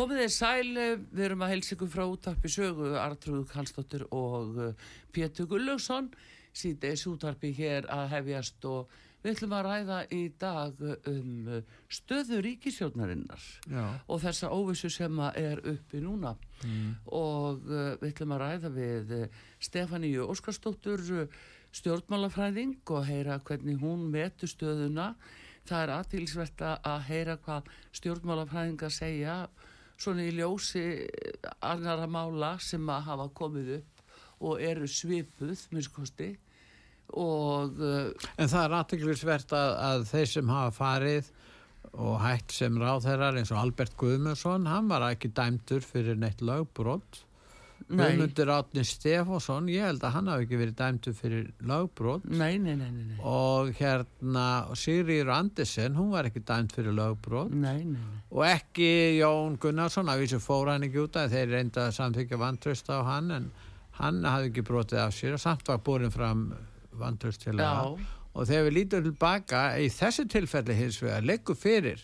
Komið þið sæl, eh, við erum að helsa ykkur frá útarpi sögu, Artrúð Kallstóttir og eh, Pétur Gullaugsson, síðdeis útarpi hér að hefjast og við ætlum að ræða í dag um eh, stöðu ríkisjónarinnar og þessa óvissu sem er uppi núna mm. og við ætlum að ræða við Stefáníu Óskarstóttur, stjórnmálafræðing og heyra hvernig hún metu stöðuna. Það er aðtilsvert að heyra hvað stjórnmálafræðinga segja svona í ljósi annara mála sem að hafa komið upp og eru svipuð minnskosti og uh, En það er aðteglisvert að, að þeir sem hafa farið og hægt sem ráð þeirrar eins og Albert Guðmundsson hann var ekki dæmtur fyrir neitt lögbrott Guðmundur Átni Stefánsson, ég held að hann hafi ekki verið dæmtu fyrir lögbrot. Nei, nei, nei, og hérna Sigriður Andersen, hún var ekki dæmt fyrir lögbrot. Og ekki Jón Gunnarsson, að vísu fóra hann ekki út að þeir reynda samþykja vantröst á hann en hann hafi ekki brotið af sér og samt var búin fram vantröst til það og þegar við lítum tilbaka í þessu tilfelli hins vegar leggur fyrir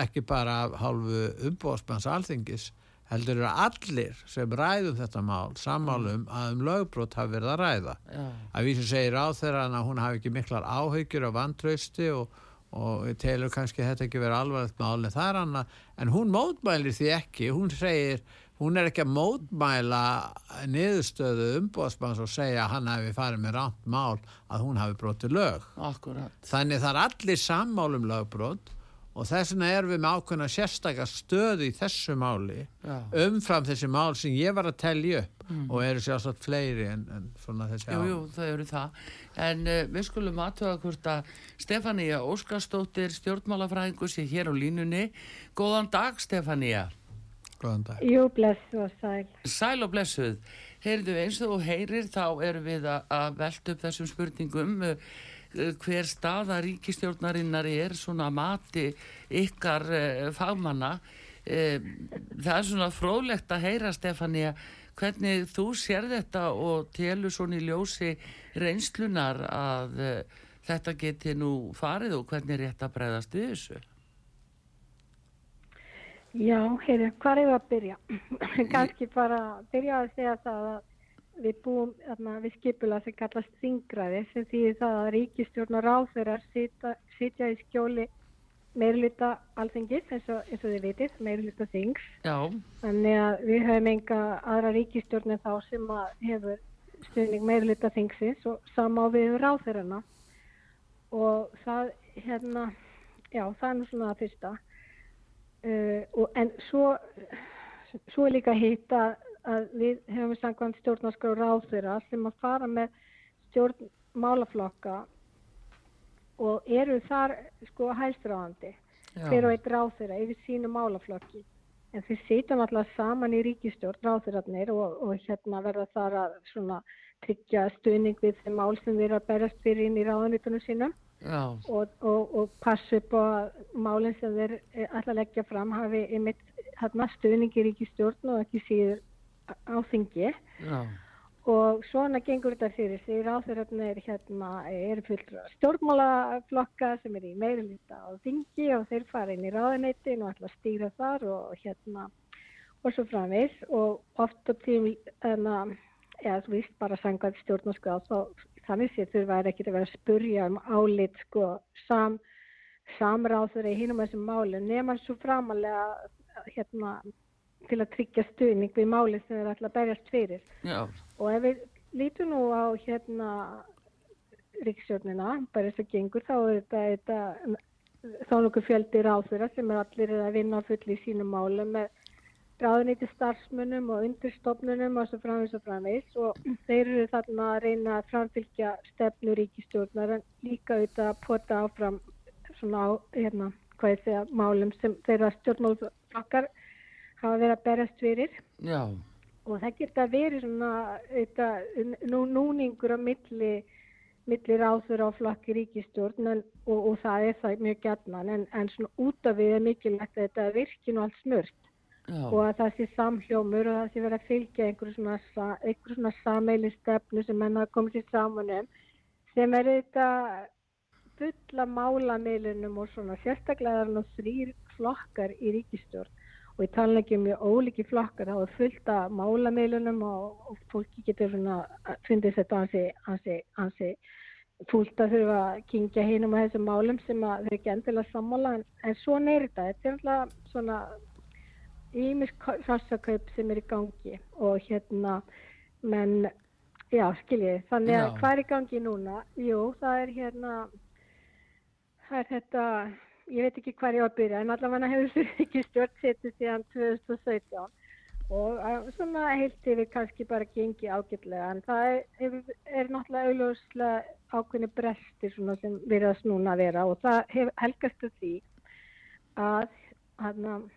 ekki bara hálfu umbóðsmanns alþingis heldur eru allir sem ræðum þetta mál sammálum að um lögbrot hafi verið að ræða. Já. að við sem segir á þeirra að hún hafi ekki miklar áhyggjur af vantrausti og, og telur kannski þetta ekki verið alvarlegt mál en það er annað, en hún mótmælir því ekki, hún segir hún er ekki að mótmæla niðurstöðu umbóðsmanns og segja að hann hefði farið með rámt mál að hún hafi brotið lög. Akkurat. þannig það er allir sammálum lögbrot og þess vegna erum við með ákveðna sérstakar stöðu í þessu máli Já. umfram þessi mál sem ég var að tellja upp mm. og eru sérstaklega fleiri en, en svona þessi ál. Jú, jú, það eru það. En uh, við skulum aðtöða hvort að Stefania Óskarstóttir, stjórnmálafræðingur, sé hér á línunni. Góðan dag, Stefania. Góðan dag. Jú, blessu og sæl. Sæl og blessuð. Heyrðu eins og heyrir, þá erum við að velta upp þessum spurningum. Uh, hver staða ríkistjórnarinnar er svona mati ykkar uh, fagmanna uh, það er svona fróðlegt að heyra Stefania hvernig þú sér þetta og telur svona í ljósi reynslunar að uh, þetta geti nú farið og hvernig er þetta að breyðast við þessu Já, heyrðu, hvað er það að byrja? Ganski bara byrja að segja það að við búum þarna, við skipula sem kallast þingræði sem þýðir það að ríkistjórn og ráþeirar sitja í skjóli meirluta alþengis eins og, eins og þið vitið, meirluta þings. Þannig að við höfum enga aðra ríkistjórn en þá sem hefur stuðning meirluta þingsins og sama á við ráþeirana og það hérna já, það er nú svona það fyrsta. Uh, og, en svo svo er líka hitt að að við hefum samkvæmt stjórnarskrá ráðfyrra sem að fara með stjórnmálaflokka og eru þar sko hælstráðandi hver og eitt ráðfyrra yfir sínu málaflokki. En þeir sitjum alltaf saman í ríkistjórn ráðfyrarnir og, og hérna verða þar að svona tryggja stuðning við þeim mál sem við erum að berast fyrir inn í ráðanitunum sínum. Og, og, og passu upp á málinn sem þeir alltaf leggja fram hafi einmitt hérna stuðning í ríkistjórn og ekki síður á þingi. Já. og svona gengur þetta fyrir sig. Ráþuröfnir hérna eru fullra stjórnmálaflokka sem er í meirulita á þingi og þeir fara inn í ráðaneitin og ætla að stýra þar og hérna og svo framvis og oft á tím enna, eða þú víst bara sangað stjórnarskráð þá þannig sé þurfa er ekki að vera að spurja um álit sko sam samráður í hínum þessum málu nema svo framalega hérna til að tryggja stuðning við máli sem er alltaf berjast fyrir Já. og ef við lítum nú á hérna ríksjórnina, bara þess að gengur, þá er þetta, þetta þá nokkuð fjöldi ráðfyrra sem er allir að vinna full í sínum málum með ráðnýtti starfsmunum og undirstofnunum og svo framvis og framvis og þeir eru þarna að reyna að framfylgja stefnu ríkistjórnar en líka auðvitað að pota áfram svona á, hérna, hvað ég segja, málum sem þeirra stjórnmálflokkar hafa verið að berast fyrir. Já. Og það geta verið svona auðvitað nú, núningur á milli milli ráður á flokki ríkistjórn en, og, og það er það mjög gætnan en, en svona út af við er mikilvægt að þetta virkinu allt Já. og að það sé samhljómur og það sé verið að fylgja einhverju svona, einhver svona sameili stefnu sem menna að koma sér saman um sem er þetta fulla málamilunum og svona sérstaklega er það þrýr flokkar í ríkistjórn og ég tala ekki um mjög óliki flokkar þá er fullt af málamilunum og, og fólki getur svona að fundið þetta ansi, ansi, ansi fúlt að þurfa að kingja hínum á þessum málum sem þau ekki endilega sammála. En, en svona er þetta, þetta er alltaf svona ímis hrassakaup sem er í gangi og hérna menn, já skiljið þannig að hvað er í gangi núna? Jú það er hérna það er þetta ég veit ekki hvað ég á að byrja en allavega hefur þessu ekki stjórn setið síðan 2017 og svona heilt hefur kannski bara gengið ágætlega en það er, er náttúrulega auðvitað ákveðni brestir sem verðast núna að vera. Og það hef, helgastu því að hann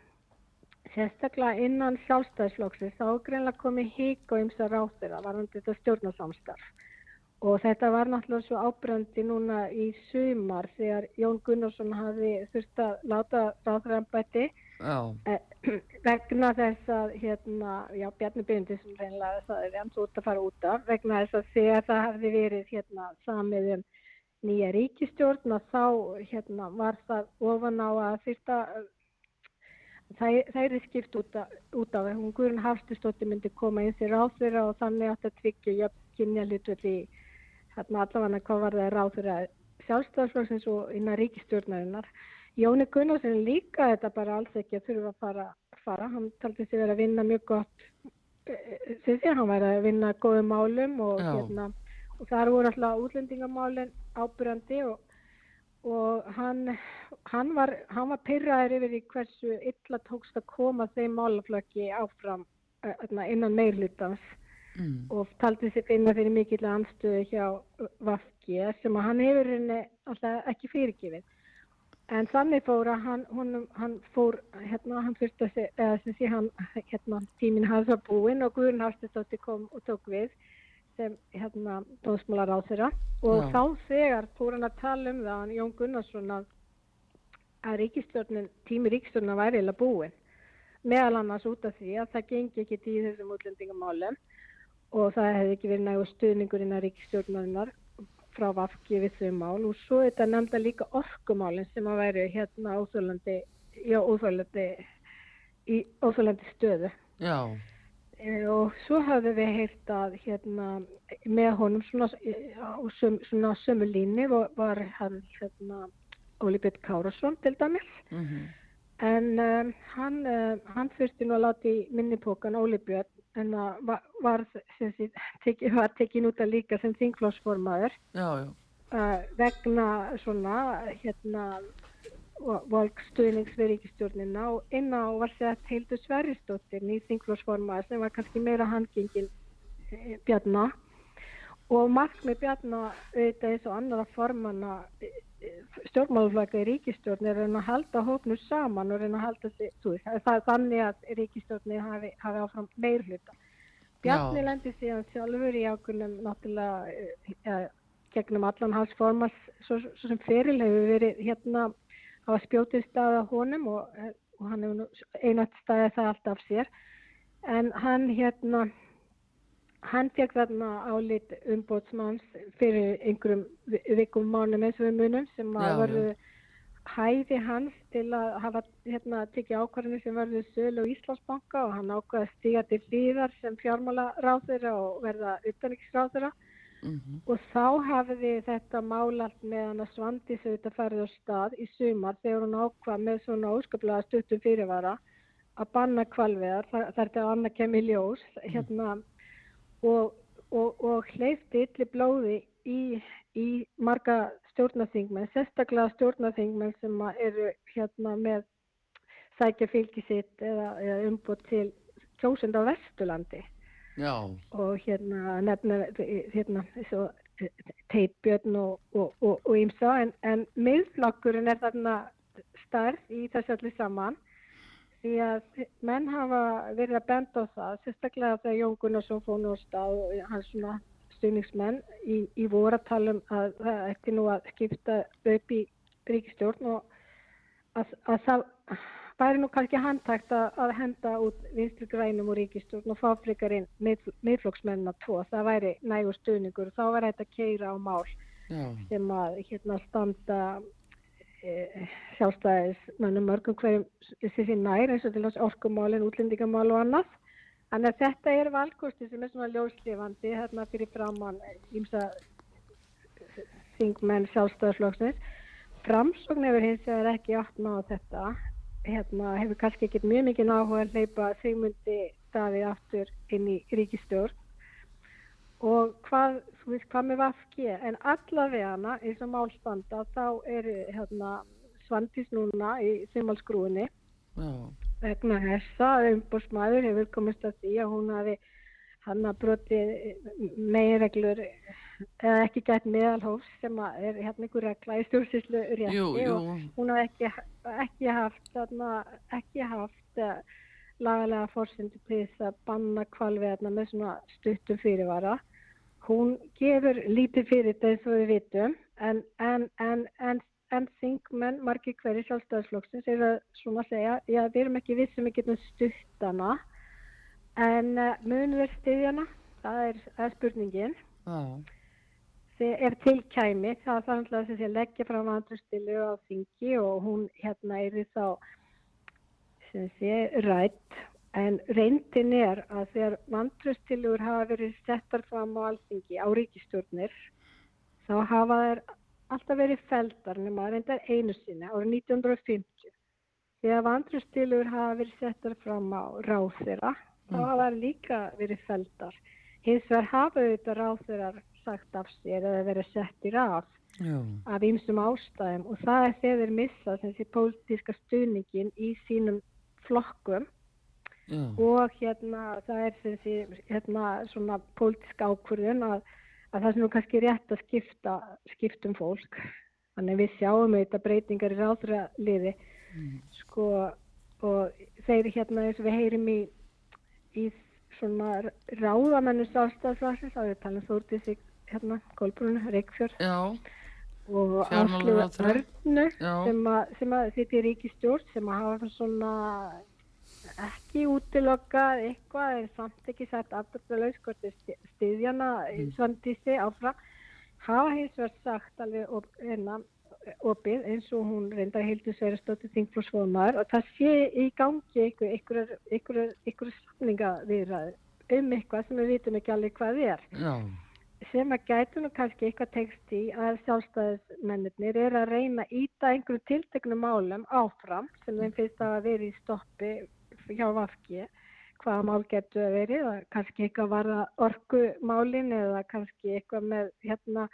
sérstaklega innan sjálfstæðisflokksins þá greinlega komið hík og ymsa ráþur að varðandi þetta stjórnarsamstarf og þetta var náttúrulega svo ábröndi núna í sumar þegar Jón Gunnarsson hafi þurft að láta ráþuranbætti eh, vegna þess að hérna, já Bjarni sem reynilega það er eins út að fara út af. Vegna þess að þegar það hafi verið hérna samið um nýja ríkistjórn og þá hérna var það ofan á að fyrsta það, það er skipt út, a, út af. Hún Guðrun Hafstistóttir myndi koma inn sér ráþurra og þannig átt að tryggja jöfnkynja hlutvelli hérna allavega hvað var það ráþurra sjálfstæðarflóksins og innan ríkistjórnarinnar Jóni Gunnarsson líka þetta bara alls ekki að þurfa að fara, fara. hann taldi sig verið að vinna mjög gott sem sé hann væri að vinna góðum málum og, hérna, og það voru alltaf útlendingamálin ábyrjandi og og hann, hann var, var pyrraður yfir því hversu illa tókst að koma þeim málaflöki áfram uh, innan meirlutans mm. og taldi sér finna fyrir mikill anstöðu hjá Vafki sem að hann hefur henni alltaf ekki fyrirgifið. En þannig fór að hann, hún, hann fór, hérna, hann fyrst að hann, hérna, tíminn hafði það búinn og Guðurinn Hafstistótti kom og tók við sem hérna dómsmálar á þeirra og Já. þá þegar fór hann að tala um það Jón Gunnarsson að, að tími ríkistjórnin væri eða búin meðal annars út af því að það gengi ekki í þessum útlendingamálum og það hefði ekki verið nægu stuðningurinn að ríkistjórnarinnar frá vafki við þau mál. Og svo þetta nefnda líka orkumálinn sem að væri hérna óþólandi já óþólandi í óþólandi stöðu. Já. Eh, og svo hafðum við heilt að hérna, með honum svona, á söm, svona sömu líni var, var hérna, Óli Björn Kárasson til dæmis. Mm -hmm. en um, hann, uh, hann þurfti nú að láta í minnipokan Óli Björn en það var, var, teki, var tekin út að líka sem þingflósformaður uh, vegna svona hérna volkstuðnings við ríkistjórnina og inn á var sett Hildur Sverrisdóttir nýþingflósformaður sem var kannski meira hangingin e, Bjarnar og markmið Bjarnar auðvitað eins og annara formanna e, e, stjórnmáluflaka í ríkistjórn er að halda hópnu saman og að halda veist, það er þannig að ríkistjórni hafi, hafi áfram meirhluta Bjarni lendi síðan sjálfur í ákunum náttúrulega ja, gegnum allan hans formans svo, svo sem feril hefur verið hérna hafa spjótið staða honum og, og hann hefur einat staðið það allt af sér. En hann hérna hann fekk þarna álit umbótsmanns fyrir einhverjum vikum mánum eins og við munum sem að voru hæði hans til að hafa hérna tekið ákvarðinu sem verður sölu á Íslandsbanka og hann ákvaði að stíga til hlýðar sem fjármála ráðura og verða utanriksráðura Mm -hmm. Og þá hafiði þetta málalt með hann að svandi sig þetta færði á stað í sumar þegar hún ákvað með svona óskaplega stuttum fyrirvara að banna kvalveðar þar þetta að annað kemur ljós hérna, og, og, og hleyfti yllir blóði í, í marga stjórnaþingmenn, sérstaklega stjórnaþingmenn sem eru hérna með sækja fylgi sitt eða, eða umbútt til kjósund á Vesturlandi Já. og hérna nefna hérna svo teitbjörn og ímsa en, en miðflokkurinn er þarna starf í þessu allir saman því að menn hafa verið að benda á það sérstaklega þegar Jón Gunnarsson fóð nú á stað og hans svona stuðningsmenn í, í voratalum að það ætti nú að skipta upp í ríkistjórn og að, að það væri nú kannski handtækt að, að henda út vinstri grænum og ríkistjórn og fá flikar inn með, meðflokksmennina tvo. Það væri nægur stuðningur og þá væri þetta að keira á mál Já. sem að hérna standa e, sjálfstæðis mörgum hverjum þessi nær eins og til þess orkumálinn, útlendingamál og annað. Þannig að þetta er valkosti sem er svona ljóslifandi hérna fyrir framann ímsa þingmenn sjálfstæðarflokksins. Framsókn hefur hins vegar ekki átt ná þetta. Hérna hefur kannski ekkit mjög mikið náhuga að leipa þingmundi staðið aftur inn í ríkistjórn. Og hvað, þú veist, hvað með vafki? En allavega hana, eins og málstanda, þá eru hérna svandis núna í þumalskrúinni. Já vegna þessa umbúrsmæður hefur komist að því að hún hafi hann að broti meginreglur eða ekki gætt meðalhófs sem er hérna einhver regla í stjórnsýslu rétti og hún hafi ekki, ekki haft þarna, ekki haft uh, lagalega fórsyndu til þess að banna kvalveðna með svona stuttum fyrirvara hún gefur lítið fyrir eins og við vitum en, en, en, en en þingmenn, margir hverju sjálfstæðarflokksins er að svona segja, já við erum ekki við sem við getum stuttana en uh, munum við stiðjana það er, er spurningin. Oh. þegar ef tilkæmi það er þannig að þessi leggja fram andrustilu á þingi og hún hérna er þá sem sé rætt en reyndin er að þegar andrustilur hafa verið settar fram á alþingi á ríkistjórnir þá hafa þær alltaf verið feldar nema reyndar einu sinni árið 1950 þegar vandrustilur hafa verið settar fram á ráþeira þá mm. hafa líka verið feldar hins vegar hafa auðvitað ráþeirar sagt af sér eða verið settir af Já. af ýmsum ástæðum og það er þegar þeir missa þessi pólitíska stuðningin í sínum flokkum Já. og hérna það er þessi hérna svona pólitíska ákvörðun að að það sem nú kannski rétt að skipta skiptum fólk. Þannig við sjáum auðvitað breytingar í ráðraliði mm. sko og þeir hérna eins og við heyrim í í svona ráðamennu sástafsvarsins að við talum þórtið sig hérna Kolbrún Reykjörn og Ásluða Örnu sem að, að þetta er ríkistjórn sem að hafa svona ekki útilokkað eitthvað en samt ekki sætt afturlaus hvort stiðjana mm. svandísi áfram hafa hins vegar sagt alveg op, enna, opið eins og hún reyndar heildu Sverrestóttir þingflósfóðumar og það sé í gangi einhverju samlingavirðað um eitthvað sem við vitum ekki alveg hvað er Já. sem að gætu nú kannski eitthvað tekst í að sjálfstæðismennir er að reyna að íta einhverju tilteknum málum áfram sem þeim finnst að vera í stoppi hjá Vafki hvaða mál getur að verið? Kannski eitthvað varða orkumálin eða kannski eitthvað með hérna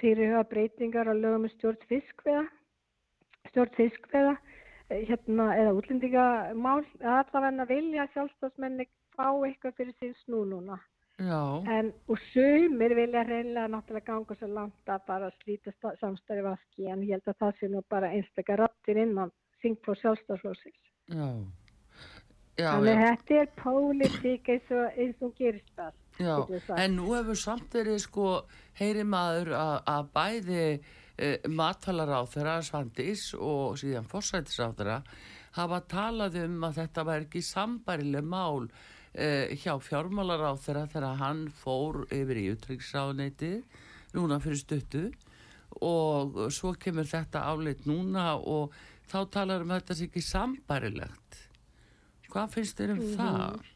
fyrirhuga breytingar á lögum með stjórn fiskveða stjórn fiskveða eh, hérna eða útlendingamál. Allavega vilja sjálfstofsmenni fá eitthvað fyrir sín snú núna. Já. en og sumir vilja reynilega náttúrulega ganga svo langt að bara slíta samstæði Vafki en ég held að það sé nú bara einstakar rattir innan þingflóð sjálfstofsflóðsins Já Já, Þannig að þetta er pólitík eins og, eins og gerist allt. Já, en nú hefur samt verið sko, heyri maður að bæði e, matfalar á þeirra Svandís og síðan fórsættis á þeirra hafa talað um að þetta var ekki sambarileg mál e, hjá fjármálar á þeirra þegar hann fór yfir í utryggsráðneiti núna fyrir stuttu. Og svo kemur þetta áleitt núna og þá talar um að þetta sé ekki sambarilegt Hvað finnst þér um mm -hmm. það?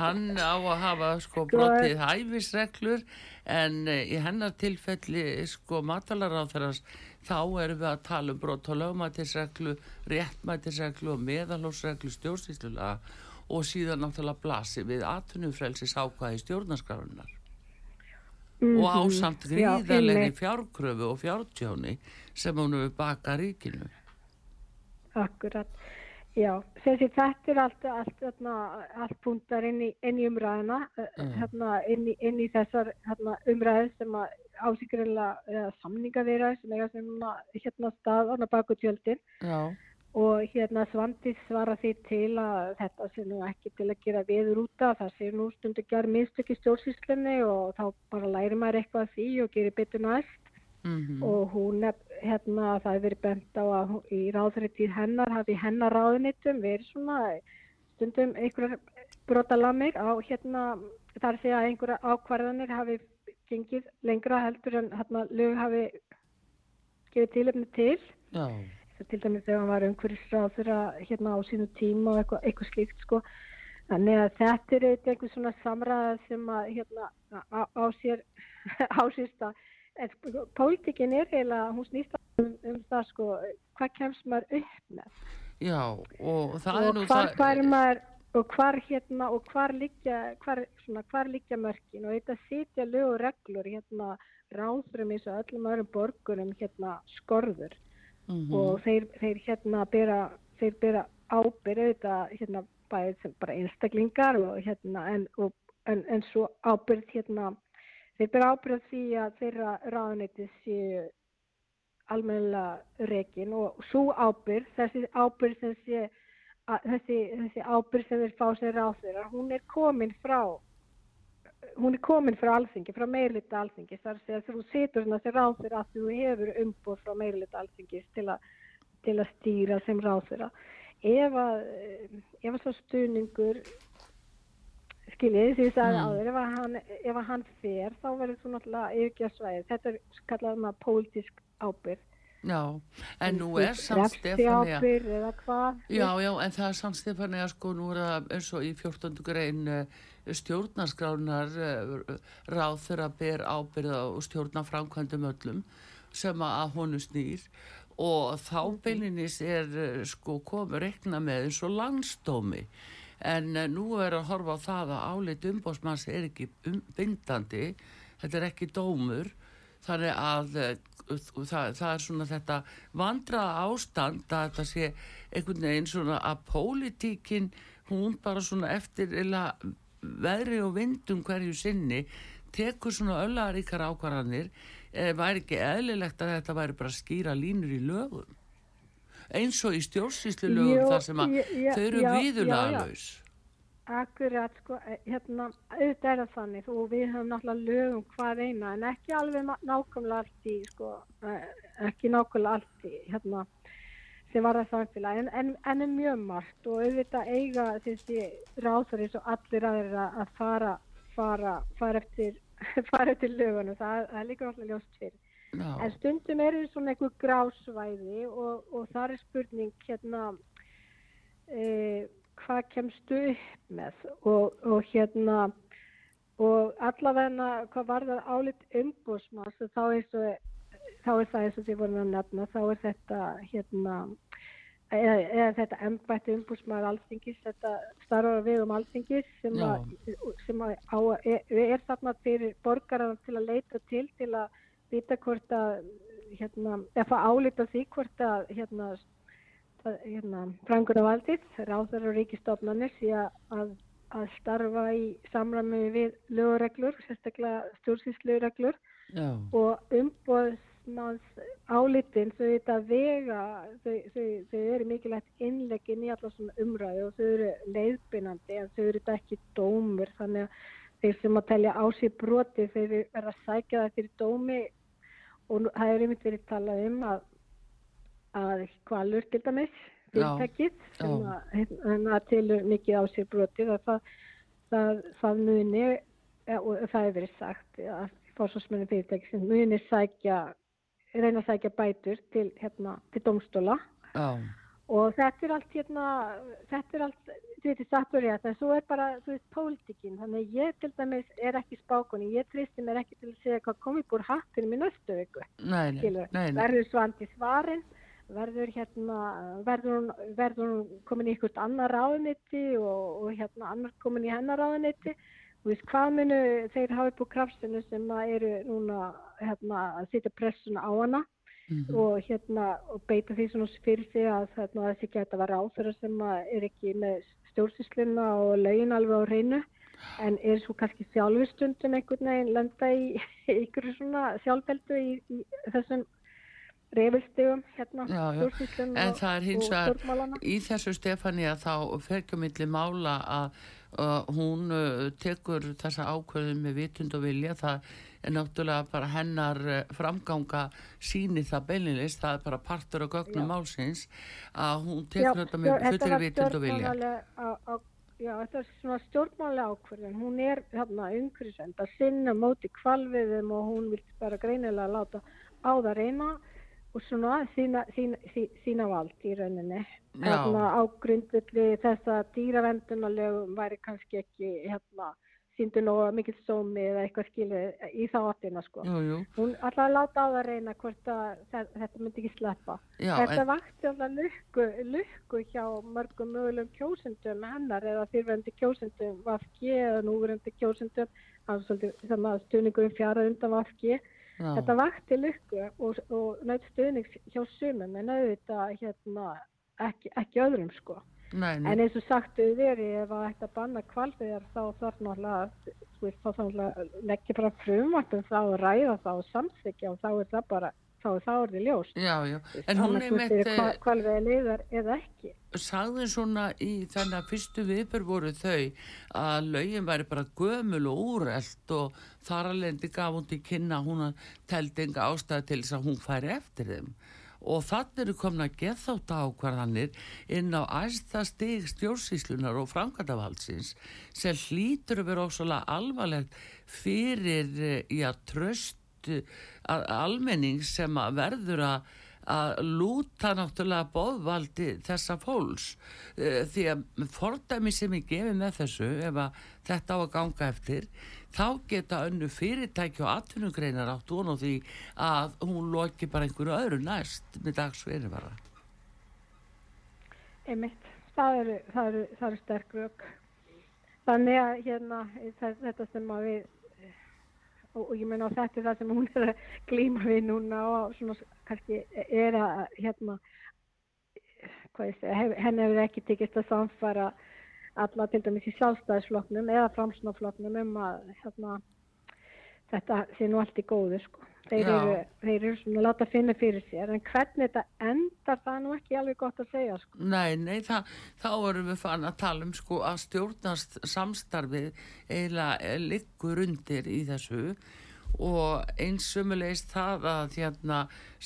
Hann á að hafa sko, sko brotið hæfisreglur en eh, í hennar tilfelli sko matalaráþarast þá erum við að tala um brot og lögmætisreglu, réttmætisreglu og meðalósreglu stjórnsýslulega og síðan náttúrulega blasi við atvinnufrelsis ákvæði stjórnarskrárunar. mm -hmm. og ásamt gríðarlega fjárkröfu og fjártjóni sem hún hefur baka ríkinu. Akkurat. Já, þessi þetta er allt, allt, allt, allt púntar inn í, inn í umræðina, mm. hérna, inn, í, inn í þessar hérna, umræði sem að ásíkjurlega samninga þeirra sem eiga sem hérna stað á baku tjöldin. Já og hérna Svandi svara því til að þetta sé nú ekki til að gera viður út af það sé nú stundu að gera mistök í stjórnsýslunni og þá bara læri maður eitthvað því og gerir betur næst mm -hmm. og hún er hérna það hefur verið bent á að í ráðrið tíð hennar hafi hennar ráðunitum verið svona stundum einhverjar brotalamir á hérna þar sé að einhverja ákvarðanir hafi gengið lengra heldur en hérna lög hafi gefið tilöfni til. Já. Til dæmis þegar hann var umhverfisráð fyrir hérna á sínu tíma og eitthvað, eitthvað slíkt sko. Þannig að þetta er eitthvað svona samræða sem að hérna á, á sér að en sko, pólitíkin er heila hún snýst um, um það sko hvað kemst maður upp með? Já og það og er nú það hvar maður, og hvar hérna og hvar liggja hvar, svona, hvar liggja mörkin? Og þetta sitja lög og reglur hérna ráðurum eins og öllum öðrum borgurum hérna skorður. Mm -hmm. og þeir, þeir hérna bera, þeir bera ábyrð auðvitað hérna bæðið sem bara einstaklingar og hérna en, og, en, en svo ábyrð hérna þeir bera ábyrð því að þeirra ráðanæti séu almennilega rekin og svo ábyrð, þessi ábyrð sem sé að, þessi, þessi ábyrð sem þeir fá sér á þeirra, hún er komin frá hún er komin frá alþingi, frá meirlita alþingi þar að segja þegar þú setur svona þegar ráþur að þú hefur umbúr frá meirlita alþingi til, til að stýra sem ráþur ef að ef að svo stuðningur skiljið því að mm. áður ef að hann, ef að hann fer þá verður þú náttúrulega yfirgjast svæðið þetta er kallað maður pólitísk ábyrg Já, en nú er samt Stefania Já, já, en það er samt Stefania sko, nú er það eins og í 14. grein uh, stjórnarskránar uh, ráð þeirra ber ábyrða og stjórnarframkvæmdum öllum sem að honu snýr og þá mhm. beilinis er uh, sko komið rekna með eins og landstómi en nú er að horfa á það að álit umbósmanns er ekki um, bindandi þetta er ekki dómur. Þannig að það, það er svona þetta vandraða ástand að þetta sé einhvern veginn svona að pólitíkin hún bara svona eftir veðri og vindum hverju sinni tekur svona öllaríkar ákvarðanir. E, væri ekki eðlilegt að þetta væri bara skýra línur í lögum eins og í stjórnsýslu lögum þar sem að þau eru viðulaga laus Akkurat, sko, e, hérna, auðvitað er það þannig og við höfum náttúrulega lögum hvað eina en ekki alveg nákvæmlega allt í, sko, e, ekki nákvæmlega allt í, hérna, sem var það samfélag, en, en, en er mjög margt og auðvitað eiga þessi ráþur eins og allir aðeira að fara, fara, fara eftir, fara eftir lögunum, það, það er líka náttúrulega ljóst fyrir. No. En stundum er það svona einhver grásvæði og, og það er spurning, hérna, eða, hvað kemstu upp með og, og hérna og allavegna hvað var það álitt umbúsmas þá, þá er það eins og því vorum að nefna þá er þetta hérna eða, eða þetta embætti umbúsmaður alþingis þetta starfar við um alþingis sem, a, sem a, á, er, er þarna fyrir borgarar til að leita til til að vita hvort að hérna, eða álita því hvort að hérna hérna, frangur af valdið, ráðar og ríkistofnanir því að, að starfa í samræmi við lögureglur, sérstaklega stjórnsýslureglur og umbóðsmanns álitin þau þetta vega, þau, þau, þau eru mikilvægt innlegin í allar svona umræðu og þau eru leiðbynandi en þau eru þetta ekki dómur þannig að þeir sem að telja á sér broti þeir verða að sækja það fyrir dómi og það er einmitt verið talað um að að kvalur til dæmis fyrirtækið sem að, hérna, að tilur mikið á sér brotið að það, það, það muni og það hefur verið sagt að fórsvarsmennin fyrirtækið sem muni sækja reyna að sækja bætur til, hérna, til domstóla Já. Og þetta er allt hérna, þetta er allt þú veit, sattur ég að það svo er bara, þú veist, pólitíkin. Þannig ég til dæmis er ekki spákunni ég tristi mér ekki til að segja hvað komið búr hattunum í næstu viku verður svandi svarinn verður hérna verður hún, verður hún komin í einhvert annar ráðuniti og, og hérna annar komin í hennar ráðuniti þú veist, hvað munu þeir hafa upp á krafsinu sem eru núna hérna, að setja pressuna á hana mm -hmm. og hérna og beita því svona fyrir sig að hérna, þessi geta að vera áþurra sem er ekki með stjórnsýsluna og lögin alveg á reynu en er svo kannski sjálfurstundum einhvern veginn lenda í ykkur svona sjálfbeldu í, í þessum reyfilstegum hérna stjórnsýslun en það er hins vegar í þessu Stefani að þá fergjumilli mála að uh, hún uh, tekur þessa ákveðum með vitund og vilja. Það er náttúrulega bara hennar uh, framganga síni það beilinist það er bara partur og gögnum málsins að hún tekur þetta með fullri vitund og vilja. á, á, Já, þetta er svona stjórnmálega ákverðin hún er hérna umhverfisvend að sinna móti kvalviðum og hún vil bara greinilega láta á það reyna og svona sína, sína, sína vald í rauninni. Á grundvilli þess að dýravendunarlegum væri kannski ekki hérna, síndu nú mikið sómi eða eitthvað skilið í þá aftina sko. jú, jú. hún alltaf láta á það reyna hvort að þetta myndi ekki sleppa Já, þetta en... vakti alltaf lukku, lukku hjá mörgum mögulegum kjósendum hennar eða fyrrvendi kjósendum Vafki eða núverendi kjósendum stuðningum fjara undan Vafki Já. Þetta vakti lykku og, og naut stuðnings hjá sumum en auðvitað hérna, ekki, ekki öðrum sko. Nei, nei. En eins og sagtu verið ef að banna kvalfiðar þá þarf náttúrulega að leggja bara frumvartum þá að ræða þá samþykja og þá er það bara þá er það orðið ljóst já, já. en hún er með hvað við liðar eða ekki sagði svona í þannig að fyrstu viðbör voru þau að laugin væri bara gömul og úreld og þar alveg gaf hún til kynna hún teldi enga ástæði til þess að hún færi eftir þeim og þannig eru komin að geða þátt ákvarðanir inn á æsta stig stjórnsíslunar og framkvæmdavaldsins sem hlýtur að vera ósala alvarlegt fyrir í að tröst almenning sem að verður að að lúta náttúrulega bóðvaldi þessa fólks. Uh, því að fordæmi sem ég gefi með þessu ef að þetta á að ganga eftir þá geta önnu fyrirtæki og atvinnugreinar átt og því að hún loki bara einhverju öðru næst með dagsverði bara Einmitt, það eru, eru, eru sterk rauk þannig að hérna þetta sem að við og, og ég meina á þetta það sem hún er að glýma við núna og svona kannski er að hérna hvað ég segja, henni hefur ekki tekist að samfara alla til dæmis í sjálfstæðisfloknum eða framsnáfloknum um að hérna, þetta sé nú allt í góðu sko. Þeir eru, þeir eru svona láta finna fyrir sér en hvernig þetta endar það er nú ekki alveg gott að segja sko. Nei, nei, það, þá erum við fann að tala um sko að stjórnast samstarfið eiginlega liggur undir í þessu. Og einsumulegist það að hérna,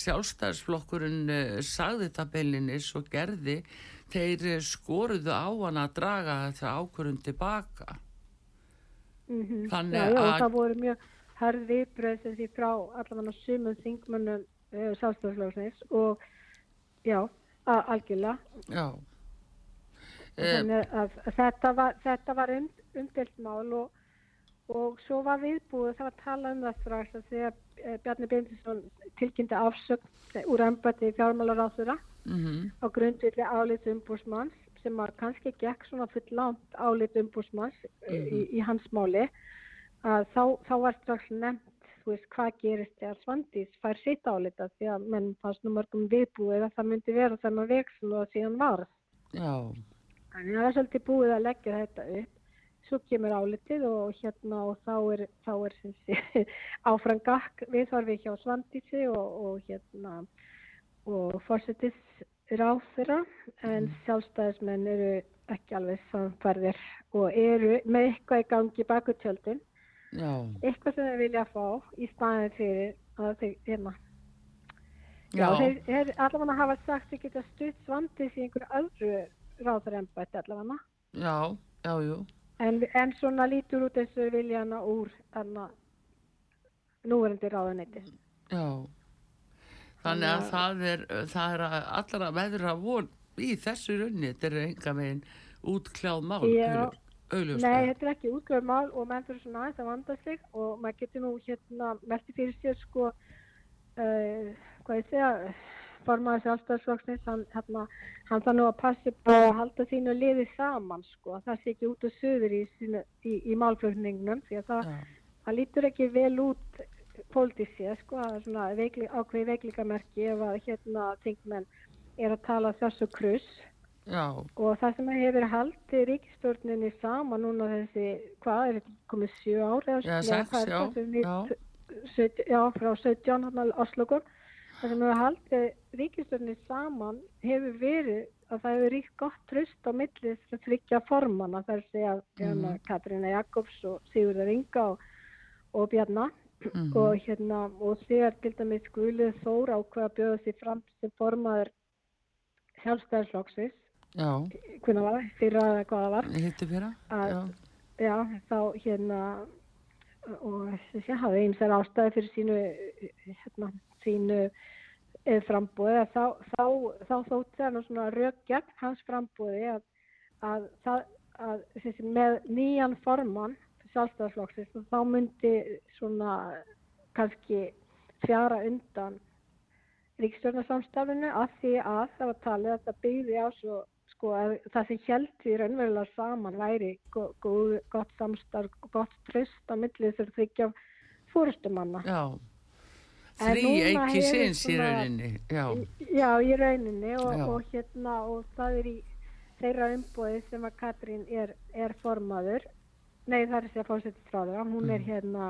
sjálfstæðisflokkurinn uh, sagði tabellinis og gerði þeir skoruðu á hann að draga þetta ákvörðun tilbaka mm -hmm. þannig já, já, að það voru mjög viðbröð sem því frá allavega sumum þingmönnum uh, eh, sástofslóksins og já, algjörlega. Já. Þannig að, þetta var, þetta var und, umdelt mál og, og svo var viðbúið það var að tala um það strax að því að uh, Bjarni Bindinsson tilkynnti afsögn úr ennbætti fjármálar á þeirra mm -hmm. á grundvilli álið umbúrsmanns sem var kannski gekk svona full langt álið umbúrsmanns mm -hmm. í, í hans máli að þá, þá var strax nefnt þú veist hvað gerist þegar Svandís fær sitt álita því að menn fannst nú mörgum viðbúið að það myndi vera þennan veksun og síðan varð Já Þannig að það er svolítið búið að leggja þetta upp svo kemur álitið og hérna og þá er, þá er áfram gakk viðhorfi hjá Svandísi og, og hérna og fórsetis ráð þeirra en mm. sjálfstæðismenn eru ekki alveg samfærðir og eru með eitthvað í gangi baku tjöldin. Já. eitthvað sem þeir vilja fá í staðin fyrir að þeir hérna. Já, þeir, þeir allavega hafa sagt þeir geta stutt svandis í einhverju öðru ráðarembætti allavega. Já, já, jú. En, en svona lítur út þessu viljana úr þarna núverendi ráðanetti Já Þannig að það er, það er allra veðra von í þessu runni, þetta er enga meginn útkláð mál Já, Auðvitað. Nei, þetta er ekki útgöður mál og menn fyrir svona aðeins að vanda sig og maður getur nú hérna velti fyrir sér sko uh, hvað ég segja formaður sjálfstæðsflokksins, hann, hérna, hann það nú að passi bara að halda sínu liði saman sko, það sé ekki út og söður í, í, í málflöfningnum því að það, það lítur ekki vel út pólitísið sko, það er svona veikli, ákveði veiklingamerki ef að hérna tingmenn er að tala þessu kruss Já. og það sem hefur haldið ríkistjórninni sama núna þessi, hvað er þetta komið sjö ári? Já, sex, já, já. 17, já, frá 17 hann að Oslogun það sem hefur haldið ríkistörni saman hefur verið að það hefur ríkt gott tröst á millið sem þryggja formana þar sé að mm. Katrína Jakobs og Sigurðar Inga og, og Bjarnar mm. og hérna og þegar til dæmis Guðlið Þóra ákveða bjóða sér fram sem formaður sjálfstæðarsloksis hvernig var það? Fyrra eða hvaða var? Hittu fyrra? Að, já. já, þá hérna og þess að hafa eins er ástæði fyrir sínu, hérna, sínu eh, frambóði þá, þá, þá þótt það svona gegn hans frambóði að, að, að, að þessi, með nýjan formann sjálfstæðarflokksins þá myndi svona kannski fjara undan ríkstjórnarsamstafinu af því að það var talið að það byggði á svo sko að það sem heldur raunverulega saman væri góð, gott samstarf, gott tröst á millið þurr þryggja fórustumanna. Já, þrý ekki sinns í rauninni. Já, já í rauninni og, og hérna og það er í þeirra umbóði sem að Katrín er, er formaður, nei það er sér fórsetistráður, hún er mm. hérna,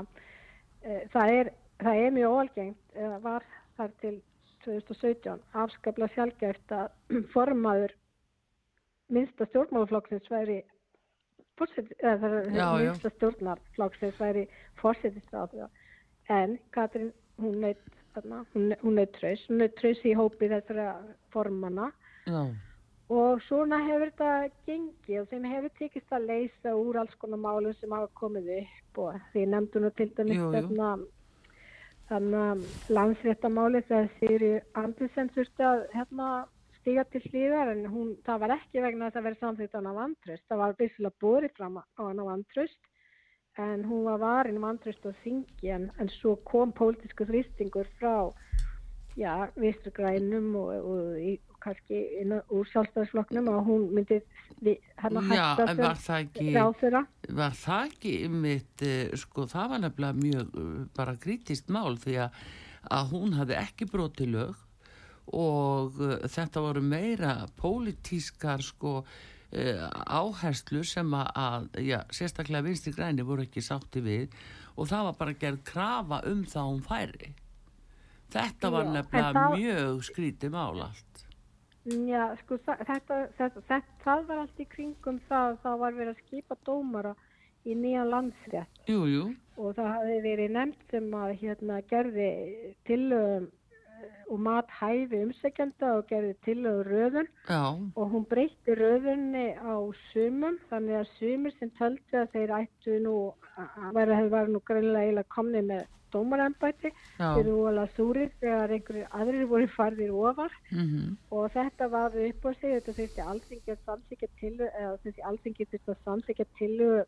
e, það, er, það er mjög óalgengt, eða var þar til 2017 afskapla sjálfgæft að formaður minnsta stjórnmálaflokksins væri eða minnsta stjórnarflokksins væri fórsetistráður en Katrín hún neitt hún neitt tröys, hún neitt tröys í hópi þessara formana Já. Og svona hefur þetta gengið og þeim hefur tekist að leysa úr alls konar málum sem hafa komið upp og því nefndu nú til dæmis þannig að landsréttamáli þegar Sýri Andersen þurfti að hérna stíga til hlýðar en hún, það var ekki vegna þess að vera samþýtt á hana vantröst. Það var byrjulega búrið fram á hana vantröst en hún var varin vantröst og þingi en, en svo kom pólitísku þrýstingur frá já, vistrgrænum og, og, og kannski inn, úr sjálfstæðisflokknum og hún myndi hann að hætta sem ráþurra. Var það ekki mitt, eh, sko það var nefnilega mjög eh, bara grítist mál því að, að hún hafði ekki brotið lög og uh, þetta voru meira pólitískar sko áherslu sem að, já, sérstaklega vinstri græni voru ekki sátti við og það var bara gerð krafa um það hún færi þetta var nefnilega það, mjög skrítið mál allt Já, sko þetta, þetta, þetta það var allt í kringum það það var verið að skipa dómara í nýja landsrétt jú, jú. og það hafi verið nefnt sem að hérna gerði tilögum og mat hæfi umsækjanda og gerði til á röðun Já. og hún breytti röðunni á sumum þannig að sumir sem töldi að þeir ættu nú að vera hefur var nú greinlega komnið með dómarambæti þeir eru alveg súrir þegar einhverjir aðrir voru farðir ofar. Mm -hmm. og þetta var upp á sig þetta þurfti alltingi að samsíkja til eða þurfti alltingi að samsíkja til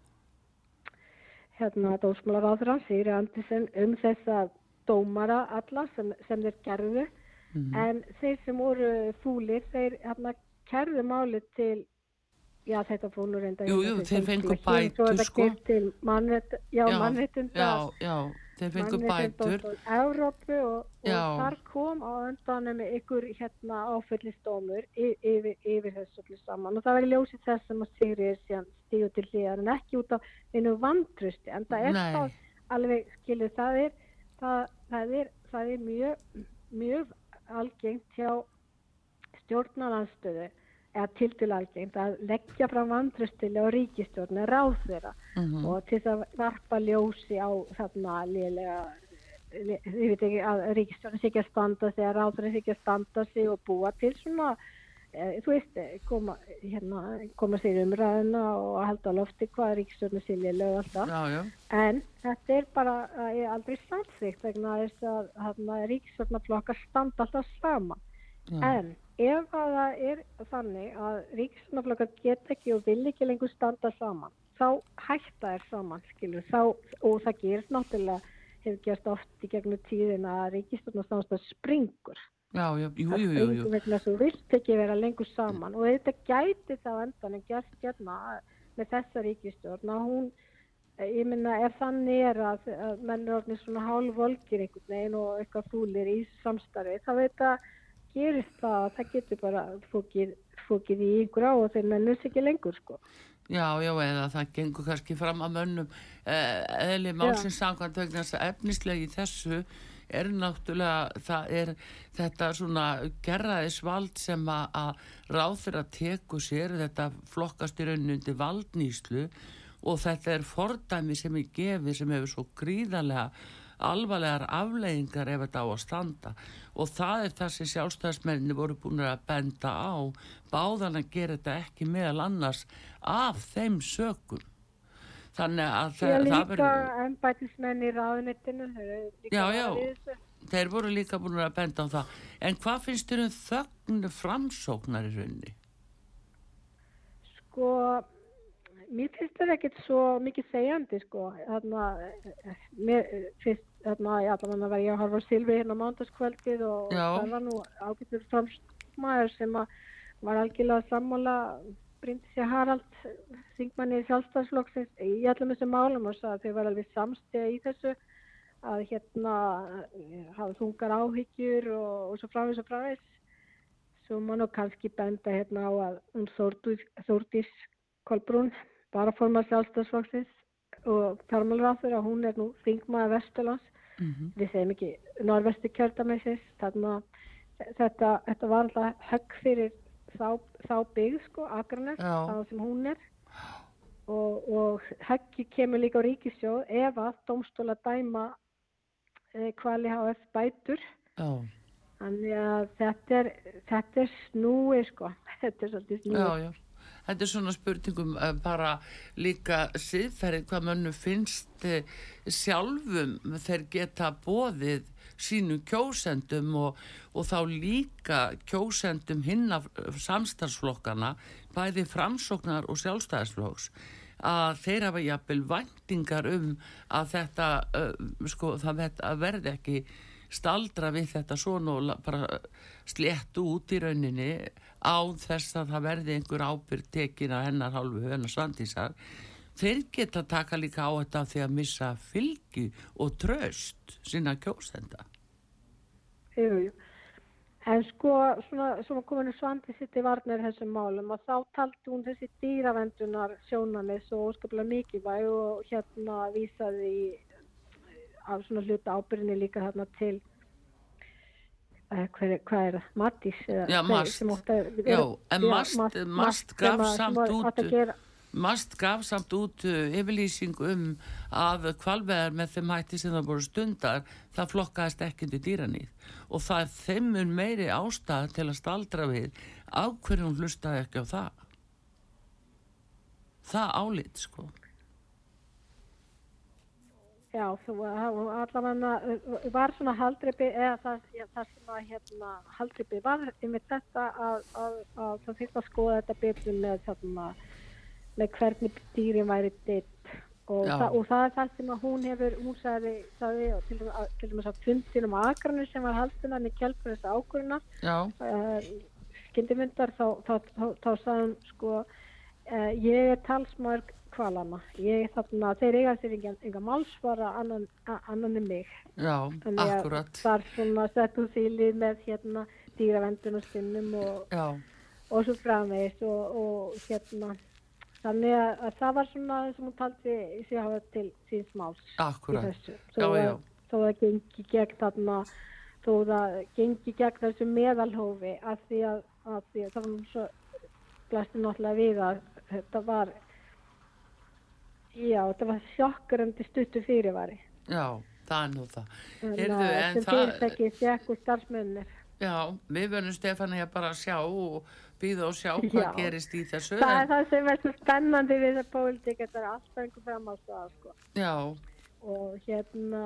hérna dósmálaráður Sýri Andersen um þess að dómara alla sem, sem þeir gerðu. Mm -hmm. en þeir sem voru fúlir þeir hérna kerðu máli til já þetta fónur enda Jú, jú, þeir fengur bætur sko. mannrétt, Já, já mannréttundar Já, já, þeir fengur bætur. Európu og, og þar kom á öndanum ykkur hérna áfyllistómur yfir, yfir þessu allir saman. Og það var ljósið þess sem að Sigriður síðan stíðu til hlýðar en ekki út af einu vandrusti en það er Nei. þá alveg, skilur, það er það, það, er, það er mjög, mjög algengt hjá stjórnalanstöðu eða til til algengt að leggja fram vantröstili á ríkistjórn ráð þeirra mm -hmm. og til að varpa ljósi á þarna liðlega ég veit ekki að ríkistjórn sé ekki að standa sig að ráðurinn sé ekki að standa sig og búa til svona Eh, þú veist, eh, koma, hérna, koma sér umræðina og halda lofti hvað ríkstjórnum silja lög alltaf já, já. en þetta er bara er aldrei samþygt vegna þess að hérna, ríkstjórnaflokkar standa alltaf sama já. en ef það er þannig að ríkstjórnaflokkar get ekki og vil ekki lengur standa saman þá hætta er saman skilur, þá, og það gerist náttúrulega hefur gerst oft í gegnum tíðin að ríkistjórnastánstað springur. Já, já, jú, jú, jú, jú. Vegna þú vilt ekki vera lengur saman. Og þetta gæti þá endan en gert hérna með þessa ríkistjórn að hún, ég minna, ef þannig er að, að menn er orðin svona hálf volkir einhvern veginn og eitthvað fúlir í samstarfi, þá veit að gerist það að það getur bara fókið, fókið í ykkur á og þeir mennur sér ekki lengur sko. Já, já, eða það gengur kannski fram að mönnum eðli eh, málsins samkvæmt vegna þess að efnislegi þessu er náttúrulega, það er þetta svona gerraðisvald sem að ráður að teku sér, þetta flokkast í raunundi valdnýslu og þetta er fordæmi sem er gefið sem hefur svo gríðarlega alvarlegar afleggingar ef þetta á að standa. Og það er það sem sjálfstæðismenni voru búin að benda á. Báðan að gera þetta ekki meðal annars af þeim sökum. Þannig að það, það líka verður... ennbætismenn í ráðunittinu já, já, þeir voru líka búin að benda á það. En hvað finnst þér um þögnu framsóknar í rauninni? Sko mér finnst þetta ekkert svo mikið segjandi sko þarna, mér finnst þarna, já þannig að var ég að harfa Silvi hérna mándaskvöldið og já. það var nú ágættur framsóknar sem var algjörlega sammála Bryndisi Harald þingmanni sjálfstæðsflokksins í allum þessum málum og þau var alveg samstega í þessu að hérna hafa þungar áhyggjur og, og svo frávis og frávis svo má nú kannski benda hérna á að hún Þórdís Kolbrún baraformar sjálfstæðsflokksins og fjármálraður að hún er nú þingmaði Vesturlands mm -hmm. við segjum ekki norðvestu kjöldamessist þannig að þetta, þetta var alltaf högg fyrir þá, þá byggð sko, Akranes, þá sem hún er og, og heggi kemur líka á ríkisjóð ef að domstóla dæma e, hvali HF bætur Já. þannig að þetta er, þetta er snúi sko, þetta er svolítið snúi já, já. Þetta er svona spurningum uh, bara líka siðferðið hvað mönnu finnst uh, sjálfum þeir geta bóðið sínum kjósendum og, og þá líka kjósendum hinn af samstarfsflokkana bæði framsóknar og sjálfstæðisflokks að þeir hafa jafnvel vendingar um að þetta uh, sko, það verði ekki staldra við þetta svona og bara sléttu út í rauninni á þess að það verði einhver ábyrg tekin að hennar hálfu hennar svandísar þeir geta taka líka á þetta því að missa fylgi og tröst sína kjósenda. Jú, jú. En sko, svona, svona kominu svandi sitt í varnir þessum málum og þá taldi hún þessi dýravendunar sjónanis og óskaplega mikilvæg og hérna vísaði af svona hluta ábyrðinni líka hérna til hver, hvað er það, Mattis Já, Mast, já, en Mast, Mast gaf samt út Mast gaf samt út uh, yfirlýsing um að kvalveðar með þeim hætti sem það voru stundar það flokkaðist ekki til dýranýð. Og það er þeimur meiri ástæð til að staldra við á hverju hún hlustaði ekki á það. Það álit sko Já, þú allavega var svona haldreipi eða það, já, það sem að hérna, haldreipi var yfir þetta að, að, að það fyrst að skoða þetta betur með þarna með hvernig dýrin væri ditt og, þa og það er það sem að hún hefur hún sagði, sagði til dæmis að fundinum að agranir sem var haldunan í að ákvöruna uh, eh, skindimundar þá, þá, þá, þá sagði hún sko uh, ég er talsmörg kvalana. Ég þarna, þeir eiga sér enga málsvara annan, annan en mig. Já, þannig að það er svona sett úr sílið með hérna dýravendun og stinnum og, og svo framvegist og, og hérna Þannig að, að það var svona sem hún taldi sig hafa til síns máls Akkurat. þessu. Þó að það gengi gegn þarna, þó það gengi gegn þessu meðalhófi að því að, að, því að það var svo blæstu náttúrulega við að þetta var, já, þetta var sjokkurandi stuttu fyrirvari. Já, það er nú það. Heyrðu, en það... Það fyrirtæki sekku starfsmönnir. Já, við verðum Stefani að bara sjá og býða og sjá hvað já. gerist í þessu. Það er það sem er svo spennandi við það pólitík, þetta er alltaf einhver framháðstæða, sko. Já. Og hérna,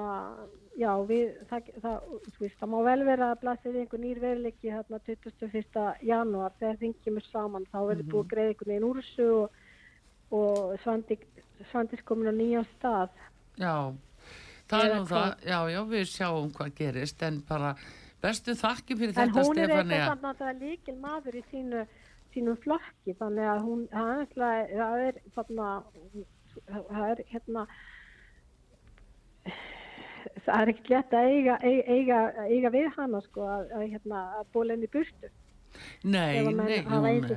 já, við, það, það, veist, það má vel vera að blasja við einhver nýr veruleiki hérna 21. janúar þegar þingjum er saman, þá verður mm -hmm. búið að greið einhvern veginn úr þessu og, og svandi, svandis komin á nýja stað. Já, það er nú það, já, já, við sjáum hvað gerist, en bara bestu þakki fyrir en þetta Stefania. En hún er eitthvað að líkil maður í sínu, sínu flokki þannig að hún, það er þarna, það er hérna, það er ekkert létt að eiga, eiga, eiga við hana sko að, að, hérna, að bóla henni burtu. Nei, nei, hún er,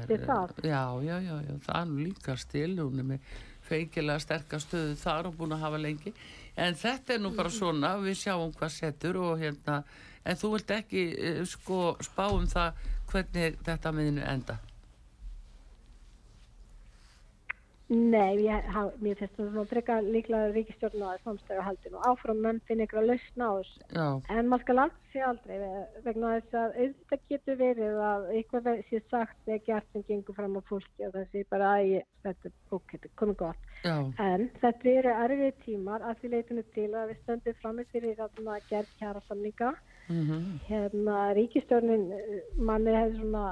já, já, já, já, það er líka stil, hún er með feikilega sterkastöðu þar og búin að hafa lengi. En þetta er nú bara svona við sjáum hvað setur og hérna en þú vilt ekki eh, sko spá um það hvernig þetta miðinu enda Nei, ég, mér finnst það svona frekka líklega ríkistjórn á samstæðu haldinu og áfram menn finn ykkur að lausna á þessu. En maður skal allt sé aldrei vegna þess að auðvitað getur verið að eitthvað sé sagt eða gert sem gengur fram á fólki og það sé bara að ég, þetta er ok, þetta er komið gott. Já. en þetta eru erfið tímar að því leitinu til að við stöndum fram með fyrir að gerð kjara samlinga Mm -hmm. hérna ríkistjórnin manni hefur svona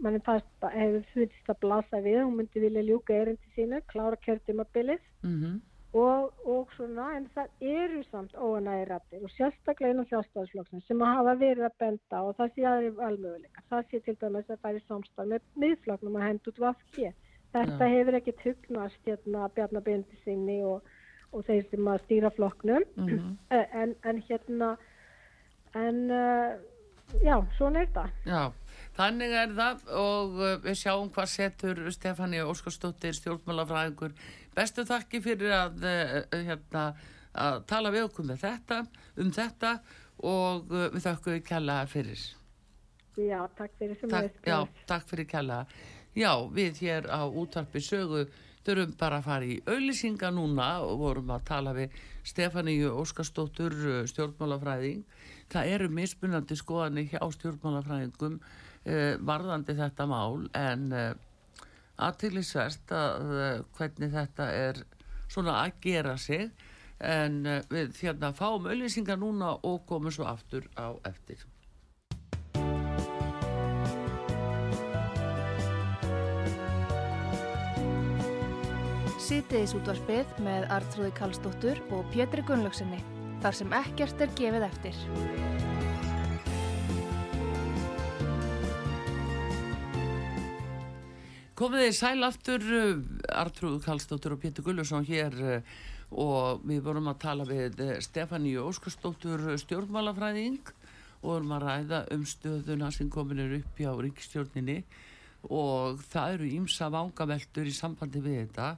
manni hefur þvitist að blasa við hún myndi vilja ljúka erindi sínu klára kjörtumabilið mm -hmm. og, og svona en það eru samt óanægi rættir og sérstaklega inn á þjóstafsflokksins sem að hafa verið að benda og það sé aðri valmöguleika það sé til dæmis að það er samstað með miðflokknum að henda út vafki þetta ja. hefur ekkert hugnast hérna Bjarnabindi sinni og, og þeir sem að stýra flokknum mm -hmm. en, en hérna en uh, já, svona er það Já, þannig er það og uh, við sjáum hvað setur Stefani Óskarsdóttir stjórnmálafræðingur. Bestu þakki fyrir að, uh, hérna, að tala við okkur með þetta, um þetta og við þakku við kella fyrir. Já, takk fyrir sem takk, Já, takk fyrir kella Já, við hér á útvarpi sögu þurfum bara að fara í auðlýsinga núna og vorum að tala við Stefáníu Óskarstóttur stjórnmálafræðing. Það eru mismunandi skoðanir hjá stjórnmálafræðingum eh, varðandi þetta mál en eh, aðtilisvert að eh, hvernig þetta er svona að gera sig. En eh, við hérna fáum auðlýsingar núna og komum svo aftur á eftir Sýtiðis útvarfið með Artrúði Kallstóttur og Pétri Gunnlaugsinni þar sem ekkert er gefið eftir. Komið þið sæl aftur, uh, Artrúð Kallstóttur og Pétur Gullusson hér uh, og við vorum að tala við uh, Stefani Óskarstóttur stjórnmálafræðing og vorum að ræða um stöðuna sem komin er upp hjá ríkstjórninni og það eru ímsa vangaveltur í sambandi við þetta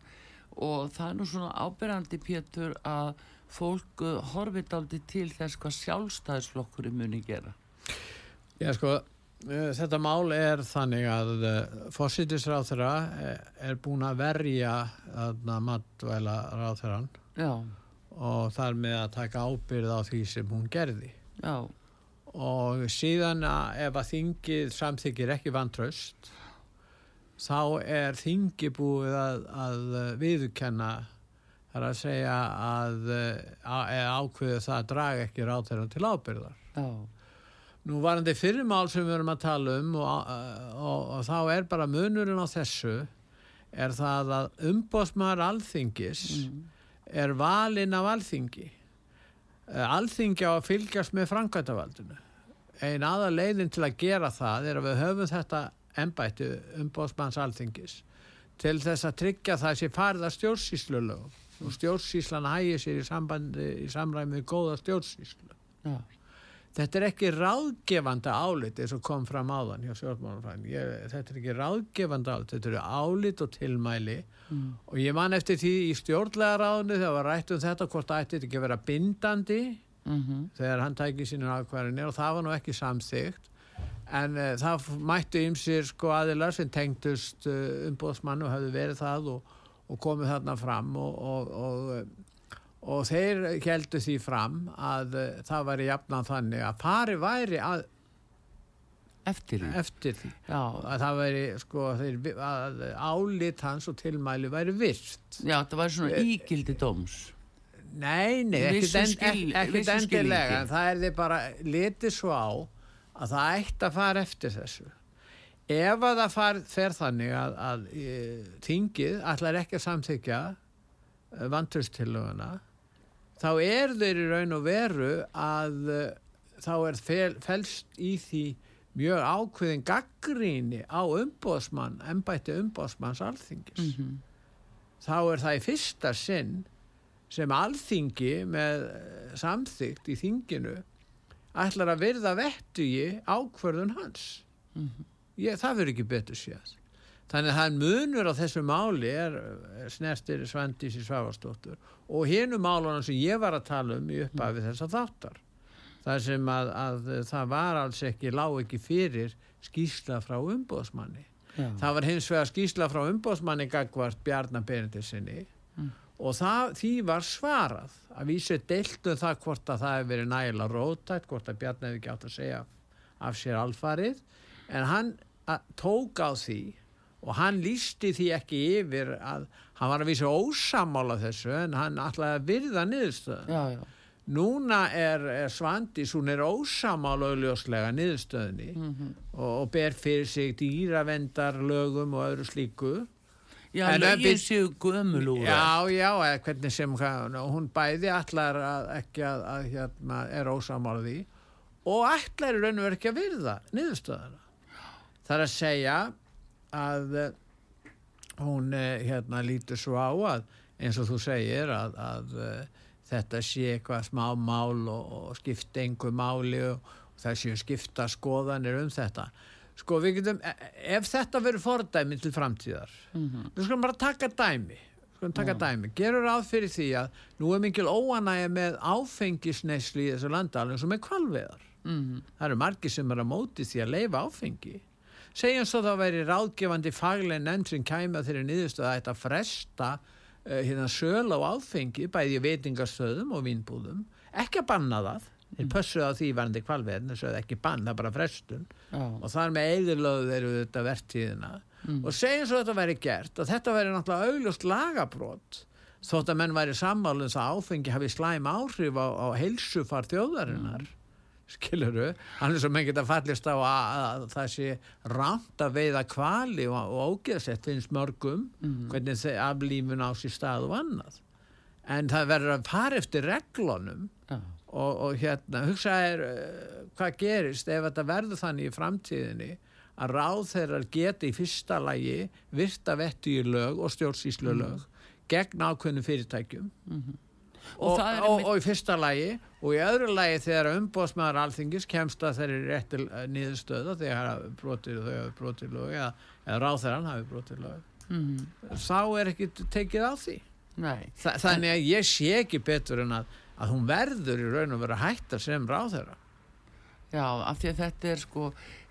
og það er nú svona ábyrgandi Pétur að fólk uh, horfið aldrei til þess hvað sjálfstæðisflokkurinn muni gera? Já sko, uh, þetta mál er þannig að fósittisráð þeirra er búin að verja matvæla ráð þeirran og þar með að taka ábyrð á því sem hún gerði. Já. Og síðan að ef að þingið samþykir ekki vantraust þá er þingi búið að, að viðkenna þar að segja að, að ákveðu það að draga ekki ráð þeirra til ábyrðar oh. nú varandi fyrirmál sem við erum að tala um og, og, og þá er bara munurinn á þessu er það að umbóðsmaður alþingis mm. er valinn af alþingi eh, alþingi á að fylgjast með framkvæmtavaldinu einn aða leiðin til að gera það er að við höfum þetta ennbættu umbóðsmanns alþingis til þess að tryggja það sem farða stjórnsýslulögum og stjórnsíslan hægir sér í, sambandi, í samræmi með góða stjórnsíslu ja. þetta er ekki ráðgefanda álit eins og kom fram áðan hjá stjórnmálafræðin þetta er ekki ráðgefanda álit þetta eru álit og tilmæli mm. og ég man eftir því í stjórnlega ráðinu þegar var rætt um þetta hvort ætti ekki að vera bindandi mm -hmm. þegar hann tækið sínum ákvæðinni og það var nú ekki samþygt en uh, það mættu ymsir sko aðilar sem tengdust uh, umbóðsmann og hafðu verið það og og komið þarna fram og, og, og, og þeir heldu því fram að uh, það væri jafnan þannig að pari væri að eftir því, eftir því. að það væri sko þeir, að álit hans og tilmæli væri virt. Já, það væri svona eh, ígildi dóms. Nei, nei, ekkert endilega. en það er því bara litið svo á að það ætti að fara eftir þessu ef að það far, fer þannig að, að e, þingið allar ekki að samþykja e, vantröstillöguna þá er þeir í raun og veru að e, þá er fel, felst í því mjög ákveðin gaggríni á umbóðsmann, ennbætti umbóðsmanns alþingis. Mm -hmm. Þá er það í fyrsta sinn sem alþingi með eh, samþygt í þinginu ætlar að verða vettugi ákverðun hans. Mm -hmm. Ég, það verður ekki betur séð. Þannig að er munur á þessu máli er, er snertir Svandísi Svavastóttur og hinu málunum sem ég var að tala um í upphafi mm. þess að þáttar þar sem að, að það var alls ekki, lág ekki fyrir skýsla frá umbóðsmanni. Já. Það var hins vegar skýsla frá umbóðsmanni gagvart Bjarnar Benediksinni mm. Og það, því var svarað að vísu deiltum það hvort að það hefur verið nægilega rótætt, hvort að Bjarnar hefur ekki átt að segja af sér alfarið, en hann tók á því og hann lísti því ekki yfir að hann var að vísa ósamála þessu en hann að virða niðurstöðun. Já, já núna er, er Svandís, hún er ósamála auðljóslega niðurstöðni mm -hmm. og, og ber fyrir sig dýravendarlögum og öðru slíku Já, lögin séu gömul úr Já, já, hvernig sem hún bæði allar að ekki að, að hérna er ósamála því og allar er raun og verið ekki að virða niðurstöðana það er að segja að eh, hún eh, hérna lítur svo á að eins og þú segir að, að eh, þetta sé eitthvað smá mál og, og skipta einhver máli og það séu skipta skoðanir um þetta sko við getum, e, ef þetta verður fordæmi til framtíðar mm -hmm. við skulum bara taka dæmi skulum taka mm. dæmi, gerur áð fyrir því að nú er mikil óanægja með áfengisneisli í þessu landalinn sem er kvalveðar mm -hmm. það eru margi sem er að móti því að leifa áfengi segjum svo þá væri ráðgefandi faglegin enn sem kæma þeirri nýðustu að þetta fresta uh, hérna söl á áfengi bæði veitingarstöðum og vínbúðum ekki að banna það þeir mm. pössuð á því varandi kvalveðin þess að ekki banna bara frestun oh. og þar með eigðurlöðu eru þetta vertíðina mm. og segjum svo þetta væri gert og þetta væri náttúrulega auglust lagabrót þótt að menn væri sammálins að áfengi hafi slæm áhrif á, á heilsufar þjóðarinnar mm skiluru, hann er svo mengið að fallist á að, að það sé rámt að veiða kvali og, og ógeðsett finnst mörgum mm. hvernig þeir aflífun á sér stað og annað en það verður að fara eftir reglunum ja. Og, og hérna hugsa er uh, hvað gerist ef þetta verður þannig í framtíðinni að ráð þeirra geta í fyrsta lagi virta vettu í lög og stjórnsýslu lög mm. gegn ákveðinu fyrirtækjum. Mm -hmm og, og, og, og í fyrsta lægi og í öðru lægi þegar umbóðsmaður alþingis kemst að þeir eru rétt nýðustöða þegar brotir þau hafi brotir lög eða, eða ráþæran hafi brotir lög. Mm. þá er ekki tekið á því. Þa, þannig að ég sé ekki betur en að, að hún verður í raun og vera hættar sem ráþæra Já, af því að þetta er sko,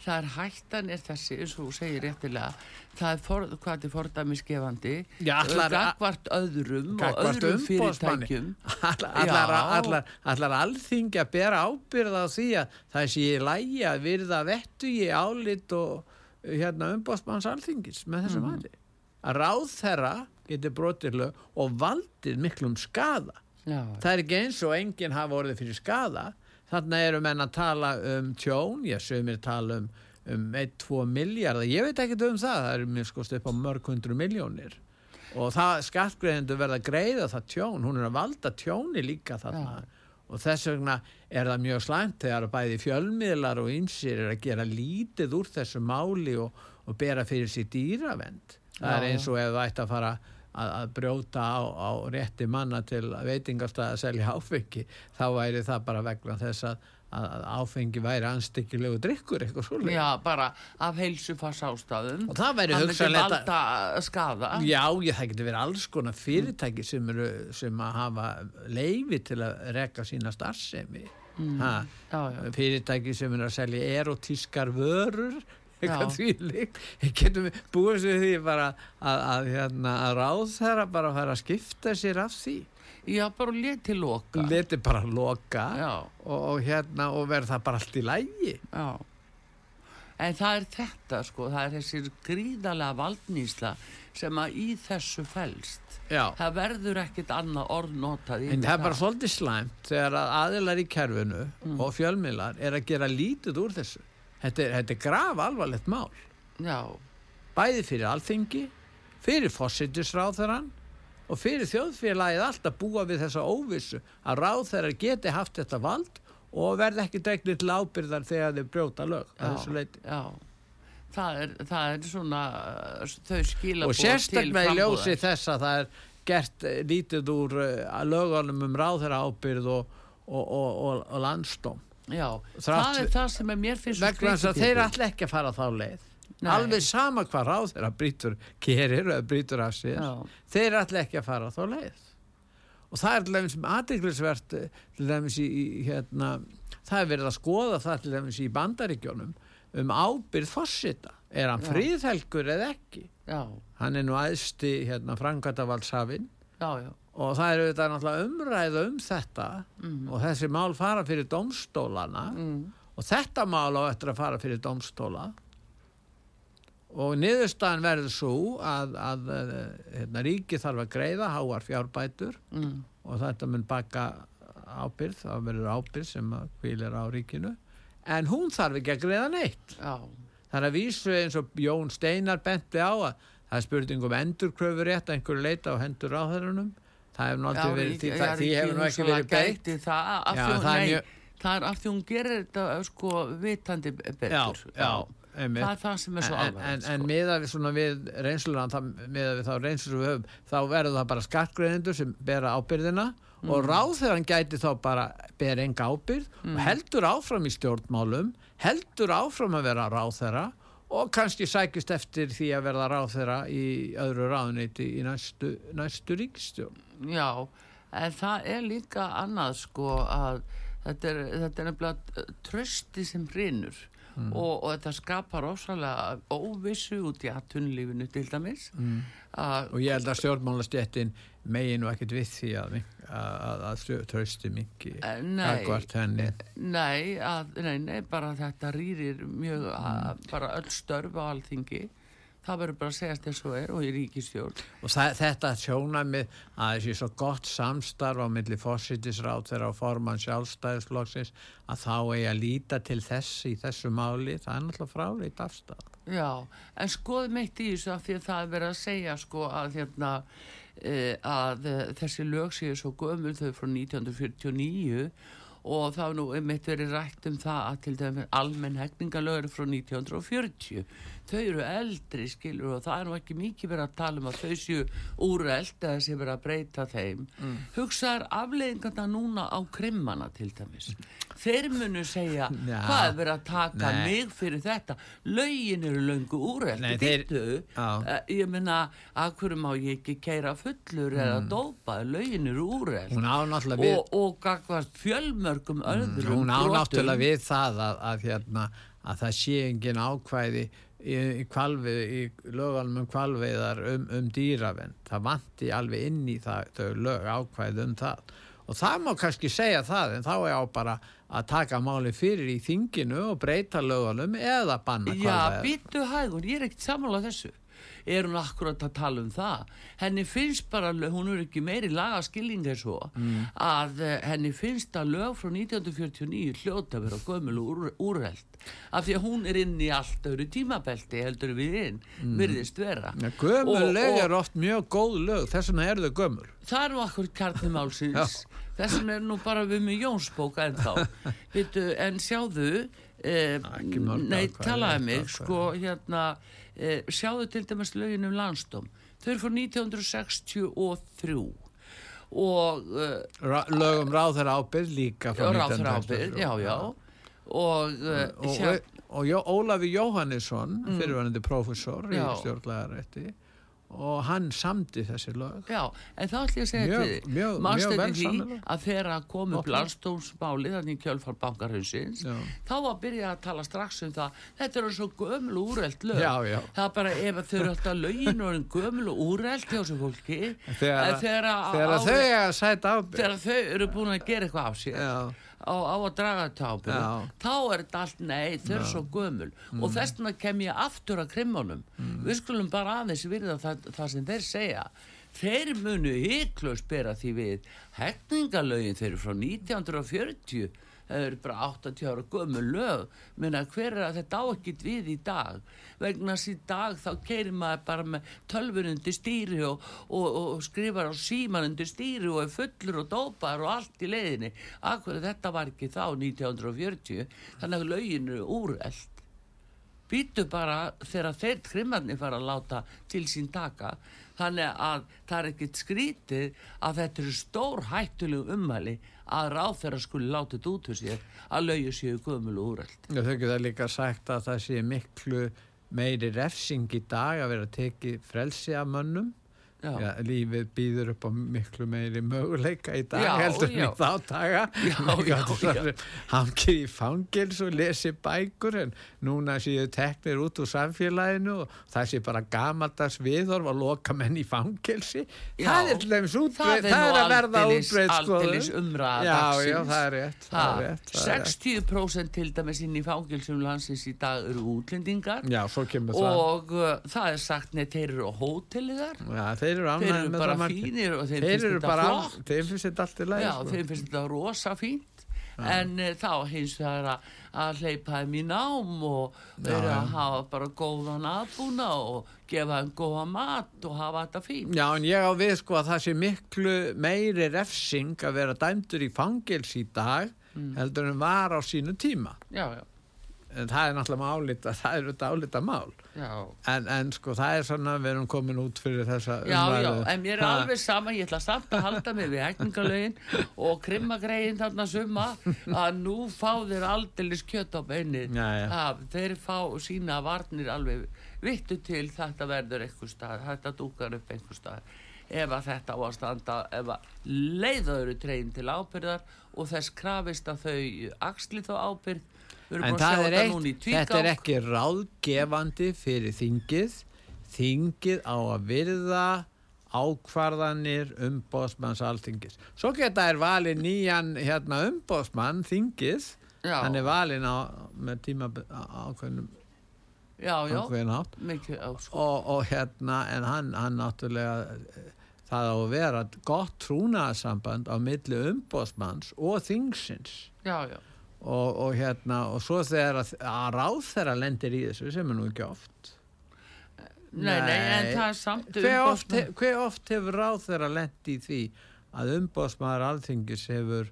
það er hættan er þessi, eins og þú segir réttilega, það er for, hvað þetta er fordæmisgefandi, gagvart öðrum og öðrum fyrirtækjum. Allar, allar, allar alþingi að bera ábyrða á því að það sé í lægi að virða vettu í álit og hérna umbóðsmanns alþingis með þessum mm. vali. Að ráð þeirra getur brotirlega og valdið miklum skada. Já. Það er ekki eins og enginn hafa orðið fyrir skada Þannig eru menn að tala um tjón, ég sögum tala um, um 1-2 miljardar, ég veit ekki um það, það eru mér skoðst upp á mörg hundru miljónir og það skattgreðendur verða að greiða það tjón, hún er að valda tjóni líka þarna ja. og þess vegna er það mjög slæmt þegar bæði fjölmiðlar og einsir er að gera lítið úr þessu máli og, og bera fyrir sér dýravend. Það ja. er eins og ef það ætti að fara að, að brjóta á, á rétti manna til veitingastæði að selja áfengi þá væri það bara vegna þess að, að áfengi væri anstyggilegu drikkur eitthvað svolítið. Já, bara af heilsufars ástæðum. Og það væri hugsanlega... Það myndi valda skada. Já, ég, það getur verið alls konar fyrirtæki sem, eru, sem að hafa leifi til að rekka sína starfsemi. Mm. Ha, já, já. fyrirtæki sem er að selja erotískar vörur eitthvað þvílik getum við búið sér því bara að, að, hérna, að ráð þeirra bara að fara að skipta sér af því Já, bara leti loka Leti bara loka og, og, hérna, og verða bara allt í lægi Já En það er þetta sko, það er þessir gríðalega valdnýsla sem að í þessu fælst. Já. Það verður ekkit annað orðnotað í þetta. En það er bara svolítið slæmt þegar að aðilar í kerfinu mm. og fjölmiðlar er að gera lítið úr þessu þetta er, þetta er graf alvarlegt mál. Já. bæði fyrir alþingi fyrir fósittisráþarann og fyrir þjóðfélagið alltaf búa við þessa óvissu að ráþarar geti haft þetta vald og verð ekki dregnir til ábyrðar þegar þeir brjóta lög já, já. Það er, það er svona þau skila og sérstaklega í ljósi þess að það er gert eh, lítið úr uh, lögunum um ráðherra ábyrð og, og, og, og landstóm Já, Þrátt, það er það sem er mér finnst vegna þess að þeir ætla ekki að fara þá leið. Nei. alveg sama hvað ráðherra brítur kerir eða brítur af sér Já. þeir ætla ekki að fara þá leið. Og það er til dæmis aðdeklisvert eh, til dæmis í, hérna, það er verið að skoða það til dæmis í bandaríkjónum um ábyrð fórsita er hann fríðhelgur eða ekki? Já. hann er nú aðsti hérna, Frankvæntavaldshafinn og það er auðvitað náttúrulega umræða um þetta mm. og þessi mál fara fyrir domstólana mm. og þetta mál á eftir að fara fyrir domstóla og niðurstaðan verður svo að, að hérna, ríki þarf að greiða háar fjárbætur mm. og þetta mun baka ábyrð, það verður ábyrð sem hvilir á ríkinu en hún þarf ekki að greiða neitt Já. þannig að vísu eins og Jón Steinar benti á að það er spurning um endurkröfur rétt að einhverju leita á hendur áþærunum það hefur náttúrulega verið því, það, því hefur nú ekki verið beitt það, Já, það, nei, mjö... það er af því hún gerir þetta sko vitandi betur Já, Já. það er það sem er svo alveg en, sko. en miða við við reynslunan miða við þá reynslu við höfum þá verður það bara skattgreðindur sem bera ábyrðina mm. og ráðherran gæti þá bara ber enga ábyrð mm. og heldur áfram í stjórnmálum heldur áfram að vera ráðherra og kannski sækist eftir því að verða ráðherra í öðru ráðniti í næstu, næstu ríkstjórn Já, en það er líka annað sko að þetta er, þetta er nefnilega trösti sem hrinur mm. og, og þetta skapar ósalega óvissu út í aðtunlífinu til dæmis mm. og ég held að stjórnmálastjéttin megin og ekkert við því að, að, að trösti mikið akkvært henni nei, að, nei, nei, bara þetta rýrir mjög mm. bara öll störf á alþingi það verður bara að segjast eins og er og í ríkistjórn og það, þetta sjóna með að þessi svo gott samstarf á milli fósittisráð þeirra á forman sjálfstæðisflokksins að þá eigi að líta til þess í þessu máli, það er náttúrulega fráleitt afstæð Já, en skoðum eitt í þessu af því að það er verið að segja sko að hérna e, að e, þessi lög séu svo gömul þau frá 1949 og þá nú einmitt verið rætt um það að til dæmis almenn hegningalögur frá 1940 þau eru eldri skilur og það er nú ekki mikið verið að tala um að þau séu úreld eða séu verið að breyta þeim mm. hugsaður afleiðingarna núna á krimmana til dæmis þeir munu segja Já. hvað er verið að taka Nei. mig fyrir þetta lögin eru löngu úreld þeir... uh, ég menna að hverju má ég ekki keira fullur mm. eða dópa, lögin eru úreld við... og, og gagvart fjölmörgum öðrum mm. hún ánáttúrulega við það að, að, hérna, að það sé engin ákvæði í, í, kvalvið, í lögalum um kvalveiðar um, um dýravenn það vanti alveg inn í það, þau lög ákvæð um það. Og það má kannski segja það en þá er á bara að taka máli fyrir í þinginu og breyta lögalum eða banna kvalveiðar Já, býttu hægur, ég er ekkert samanláð þessu er hún akkurat að tala um það. Henni finnst bara, hún er ekki meiri lagaskilling eins og mm. að eh, henni finnst að lög frá 1949 hljóta vera gömul og úr, úrreld af því að hún er inn í allt öðru tímabelti heldur við inn mm. virðist vera. Ja, gömul lög er oft mjög góð lög þess vegna er þau gömul. Það er nú akkur karnimálsins þess vegna er nú bara við með Jónsbóka en þá en sjáðu eh, nei talaði mig sko hérna eh, sjáðu til dæmis lögin um landstóm þau eru frá 1963 og uh, lögum ráðar ábyrð líka frá 1963 já já. Og, uh, og, og, og Ólafi Jóhannesson mm. fyrirvæðandi professor í stjórnlegarætti og hann samdi þessi lög. Já, en þá ætlum ég að segja mjög, til mjög, mjög því að þegar að komu upp landstómsmáli þannig í kjölfarbankarhausins þá var að byrja að tala strax um það. Þetta eru svo gömlu úreld lög. Já, já. það er bara ef þau eru alltaf lögin og gömlu úreld hjá þessu fólki þegar, þegar, þegar þau er að sæta á þegar þau eru búin að gera eitthvað af sér já á, á að draga þetta ábyrg þá er þetta allt, nei, þau eru svo gömul. Mm. og þess vegna kem ég aftur að krimmunum. Mm. við skulum bara aðeins virða það, það sem þeir segja. Þeir munu hygglust bera því við hefningalögin þeir eru frá 1940 það eru bara 80 ára gömur lög. Minna hver er að þetta á ekkit við í dag? Vegna þessi dag þá keirir maður bara með tölvunundi stýri og, og, og skrifar á símanundi stýri og er fullur og dópar og allt í leiðinni. Akkur þetta var ekki þá 1940 þannig að lögin eru úreld býtu bara þegar þeir trimmarnir fara að láta til sín taka þannig að það er ekkit skrítið að þetta eru stór hættulegu umhæli að ráð þeirra skuli látið út úr sér að lauju séu gömulu úreld. Þau geta líka sagt að það sé miklu meiri refsing í dag að vera að teki frelsi af mönnum Já, lífið býður upp á miklu meiri möguleika í dag já, heldur mér þá daga. Hann kýr í fangils og lesi bækur en núna séu teknir út úr samfélaginu og það sé bara gamaldags viðorf að loka menn í fangilsi það er útbreyð það er að verða umræða það er það er rétt það er 60% til dæmis inn í fangilsum landsins í dag eru útlendingar. Já, og uh, það er sagt neitt, þeir eru á hóteliðar já, þeir þeir eru ánægðið með það margir fínir og þeir finnst þetta flott. þeir finnst þetta allt í læg já, sko. þeir finnst þetta rosa fínt. Ja. en uh, þá hins vegar að, að hleypa þeim í nám og vera að hafa bara góðan aðbúna og gefa þeim góða mat og hafa þetta fínt. Já, en ég á við sko að það sé miklu meiri refsing að vera dæmdur í fangils í dag mm. heldur en var á sínu tíma. Já, já en það er náttúrulega álita, það er auðvitað álita mál. En, en sko það er svona við erum komin út fyrir þessa já, umræðu. já, en mér er ha. alveg sama ég ætla samt að halda mig við hækningalögin og krimmagreiðin þarna summa að nú fá þeir aldeilis kjött á beinni þeir fá sína varnir alveg vittu til þetta verður eitthvað stað, þetta dúkar upp eitthvað stað ef að þetta á að standa ef að leiðaður treyin til ábyrðar og þess krafist að þau axli þá ábyrð en það er eitt, þetta er ekki ráðgefandi fyrir þingið. Þingið á að virða ákvarðanir umbóðsmanns alþingis. Svo geta er valið nýjan hérna, umbóðsmann þingið. Já. hann er valið á, með tíma ákveðnum ákveðin átt sko. og, og hérna en hann, hann náttúrulega það á að vera gott trúnaðsamband á milli umbóðsmanns og þingsins. Já já og, og hérna og svo þegar að, að ráð þeirra lendir í þessu sem er nú ekki oft. Nei, nei, en það er samt hver oft, hver oft hefur ráð þeirra lendi í því að umbóðsmaður alþingis hefur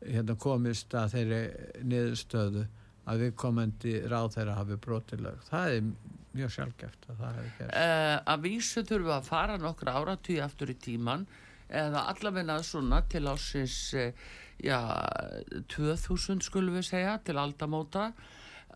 hérna, komist að þeirri niðurstöðu að við komandi ráð þeirra hafi brotileg það er mjög sjálfgeft að það hefur gerst. Uh, Að vísu þurfum að fara nokkur áratví aftur í tíman eða allavegna svona til ásins uh, já, 2000 skulum við segja til aldamóta.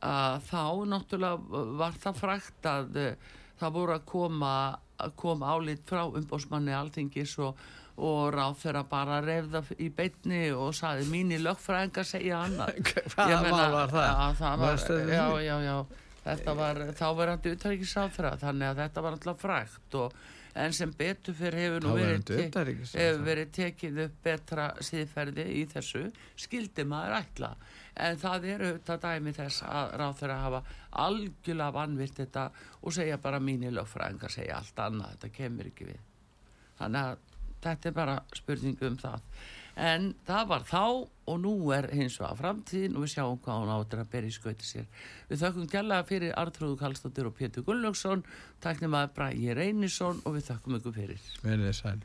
Að þá náttúrulega var það frækt að uh, það voru að koma, að koma álit frá umbósmanni alþingis og, og ráð þeirra bara að reyða í beitni og saði mín í lögfræðinga segja annað. Hvaða mál var það? Já, það var, já, já, já. Þetta var þáverandi uthærikisáþra þannig að þetta var alltaf frækt og en sem betur fyrir hefur nú verið, te hefur verið tekið upp betra síðferði í þessu skildi maður ætla. En það eru þetta dæmi þess að ráð þeirra hafa algjörlega vanvirt þetta og segja bara mínir lögfræðingar segja allt annað, þetta kemur ekki við. Þannig að þetta er bara spurning um það en það var þá og nú er hins vegar framtíðin og við sjáum hvað hún áttur að berja í skauti sér. Við þökkum gælaða fyrir Artrúðu Kallstóttir og Pétur Gulljóksson taknum að Bræði Reynisson og við þökkum ykkur fyrir. Verðið sæl